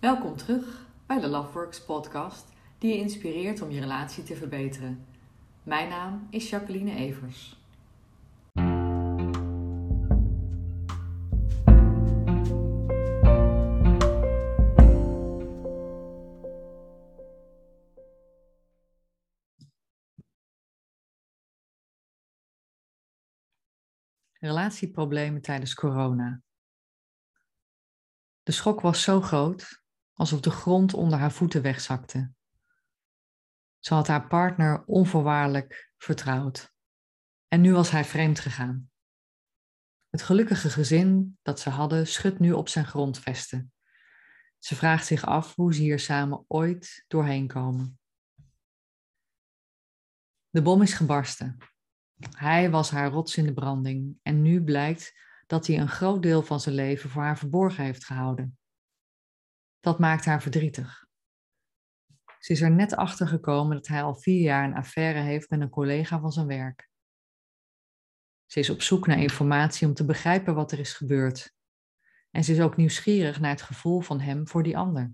Welkom terug bij de Loveworks podcast, die je inspireert om je relatie te verbeteren. Mijn naam is Jacqueline Evers. Relatieproblemen tijdens corona. De schok was zo groot, alsof de grond onder haar voeten wegzakte. Ze had haar partner onvoorwaardelijk vertrouwd. En nu was hij vreemd gegaan. Het gelukkige gezin dat ze hadden schudt nu op zijn grondvesten. Ze vraagt zich af hoe ze hier samen ooit doorheen komen. De bom is gebarsten. Hij was haar rots in de branding en nu blijkt dat hij een groot deel van zijn leven voor haar verborgen heeft gehouden. Dat maakt haar verdrietig. Ze is er net achter gekomen dat hij al vier jaar een affaire heeft met een collega van zijn werk. Ze is op zoek naar informatie om te begrijpen wat er is gebeurd. En ze is ook nieuwsgierig naar het gevoel van hem voor die ander.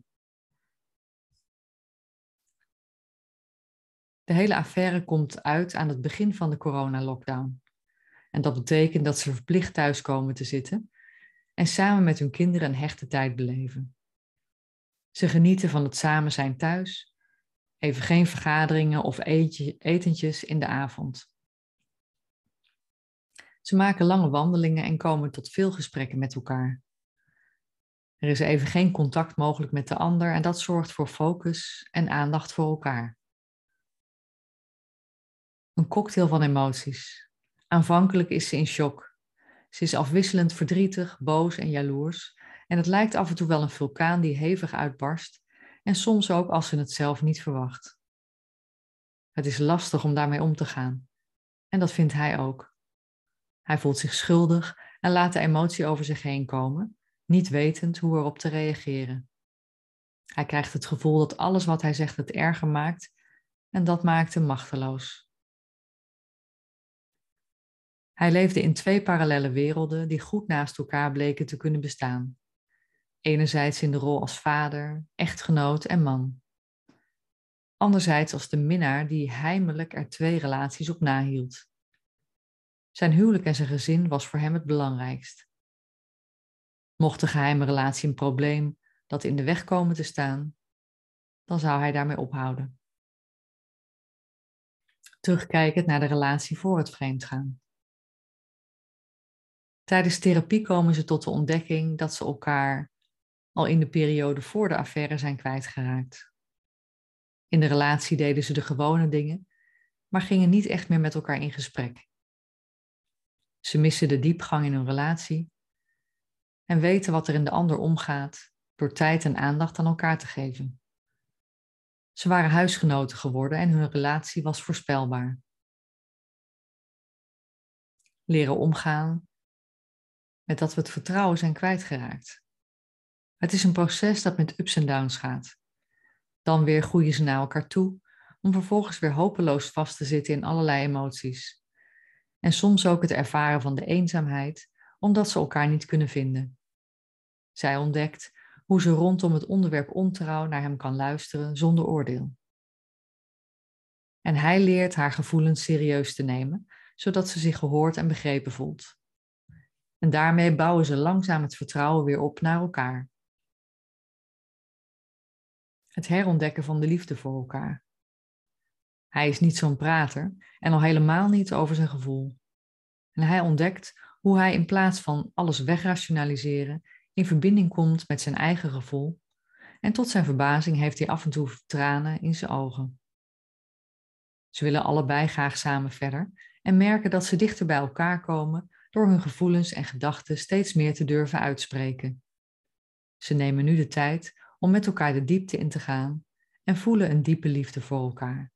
De hele affaire komt uit aan het begin van de corona-lockdown. En dat betekent dat ze verplicht thuis komen te zitten en samen met hun kinderen een hechte tijd beleven. Ze genieten van het samen zijn thuis, even geen vergaderingen of etentjes in de avond. Ze maken lange wandelingen en komen tot veel gesprekken met elkaar. Er is even geen contact mogelijk met de ander en dat zorgt voor focus en aandacht voor elkaar. Een cocktail van emoties. Aanvankelijk is ze in shock. Ze is afwisselend verdrietig, boos en jaloers. En het lijkt af en toe wel een vulkaan die hevig uitbarst. En soms ook als ze het zelf niet verwacht. Het is lastig om daarmee om te gaan. En dat vindt hij ook. Hij voelt zich schuldig en laat de emotie over zich heen komen, niet wetend hoe erop te reageren. Hij krijgt het gevoel dat alles wat hij zegt het erger maakt en dat maakt hem machteloos. Hij leefde in twee parallele werelden die goed naast elkaar bleken te kunnen bestaan. Enerzijds in de rol als vader, echtgenoot en man. Anderzijds als de minnaar die heimelijk er twee relaties op nahield. Zijn huwelijk en zijn gezin was voor hem het belangrijkst. Mocht de geheime relatie een probleem dat in de weg komen te staan, dan zou hij daarmee ophouden. Terugkijkend naar de relatie voor het vreemdgaan. Tijdens therapie komen ze tot de ontdekking dat ze elkaar al in de periode voor de affaire zijn kwijtgeraakt. In de relatie deden ze de gewone dingen, maar gingen niet echt meer met elkaar in gesprek. Ze missen de diepgang in hun relatie en weten wat er in de ander omgaat door tijd en aandacht aan elkaar te geven. Ze waren huisgenoten geworden en hun relatie was voorspelbaar. Leren omgaan met dat we het vertrouwen zijn kwijtgeraakt. Het is een proces dat met ups en downs gaat. Dan weer groeien ze naar elkaar toe, om vervolgens weer hopeloos vast te zitten in allerlei emoties. En soms ook het ervaren van de eenzaamheid, omdat ze elkaar niet kunnen vinden. Zij ontdekt hoe ze rondom het onderwerp ontrouw naar hem kan luisteren zonder oordeel. En hij leert haar gevoelens serieus te nemen, zodat ze zich gehoord en begrepen voelt. En daarmee bouwen ze langzaam het vertrouwen weer op naar elkaar. Het herontdekken van de liefde voor elkaar. Hij is niet zo'n prater en al helemaal niet over zijn gevoel. En hij ontdekt hoe hij in plaats van alles wegrationaliseren in verbinding komt met zijn eigen gevoel. En tot zijn verbazing heeft hij af en toe tranen in zijn ogen. Ze willen allebei graag samen verder en merken dat ze dichter bij elkaar komen door hun gevoelens en gedachten steeds meer te durven uitspreken. Ze nemen nu de tijd om met elkaar de diepte in te gaan en voelen een diepe liefde voor elkaar.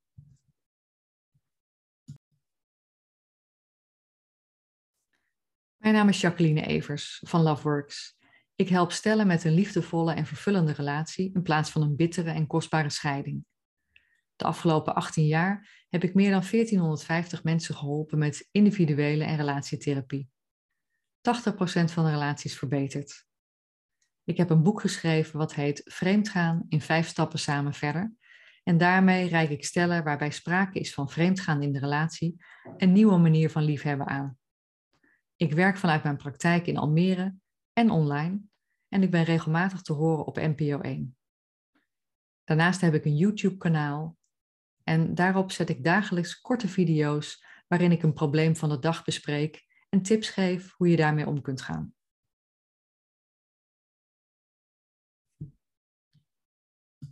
Mijn naam is Jacqueline Evers van Loveworks. Ik help stellen met een liefdevolle en vervullende relatie in plaats van een bittere en kostbare scheiding. De afgelopen 18 jaar heb ik meer dan 1450 mensen geholpen met individuele en relatietherapie. 80% van de relaties verbeterd. Ik heb een boek geschreven wat heet Vreemdgaan in vijf stappen samen verder. En daarmee reik ik stellen waarbij sprake is van vreemdgaan in de relatie een nieuwe manier van liefhebben aan. Ik werk vanuit mijn praktijk in Almere en online en ik ben regelmatig te horen op NPO 1. Daarnaast heb ik een YouTube-kanaal en daarop zet ik dagelijks korte video's waarin ik een probleem van de dag bespreek en tips geef hoe je daarmee om kunt gaan.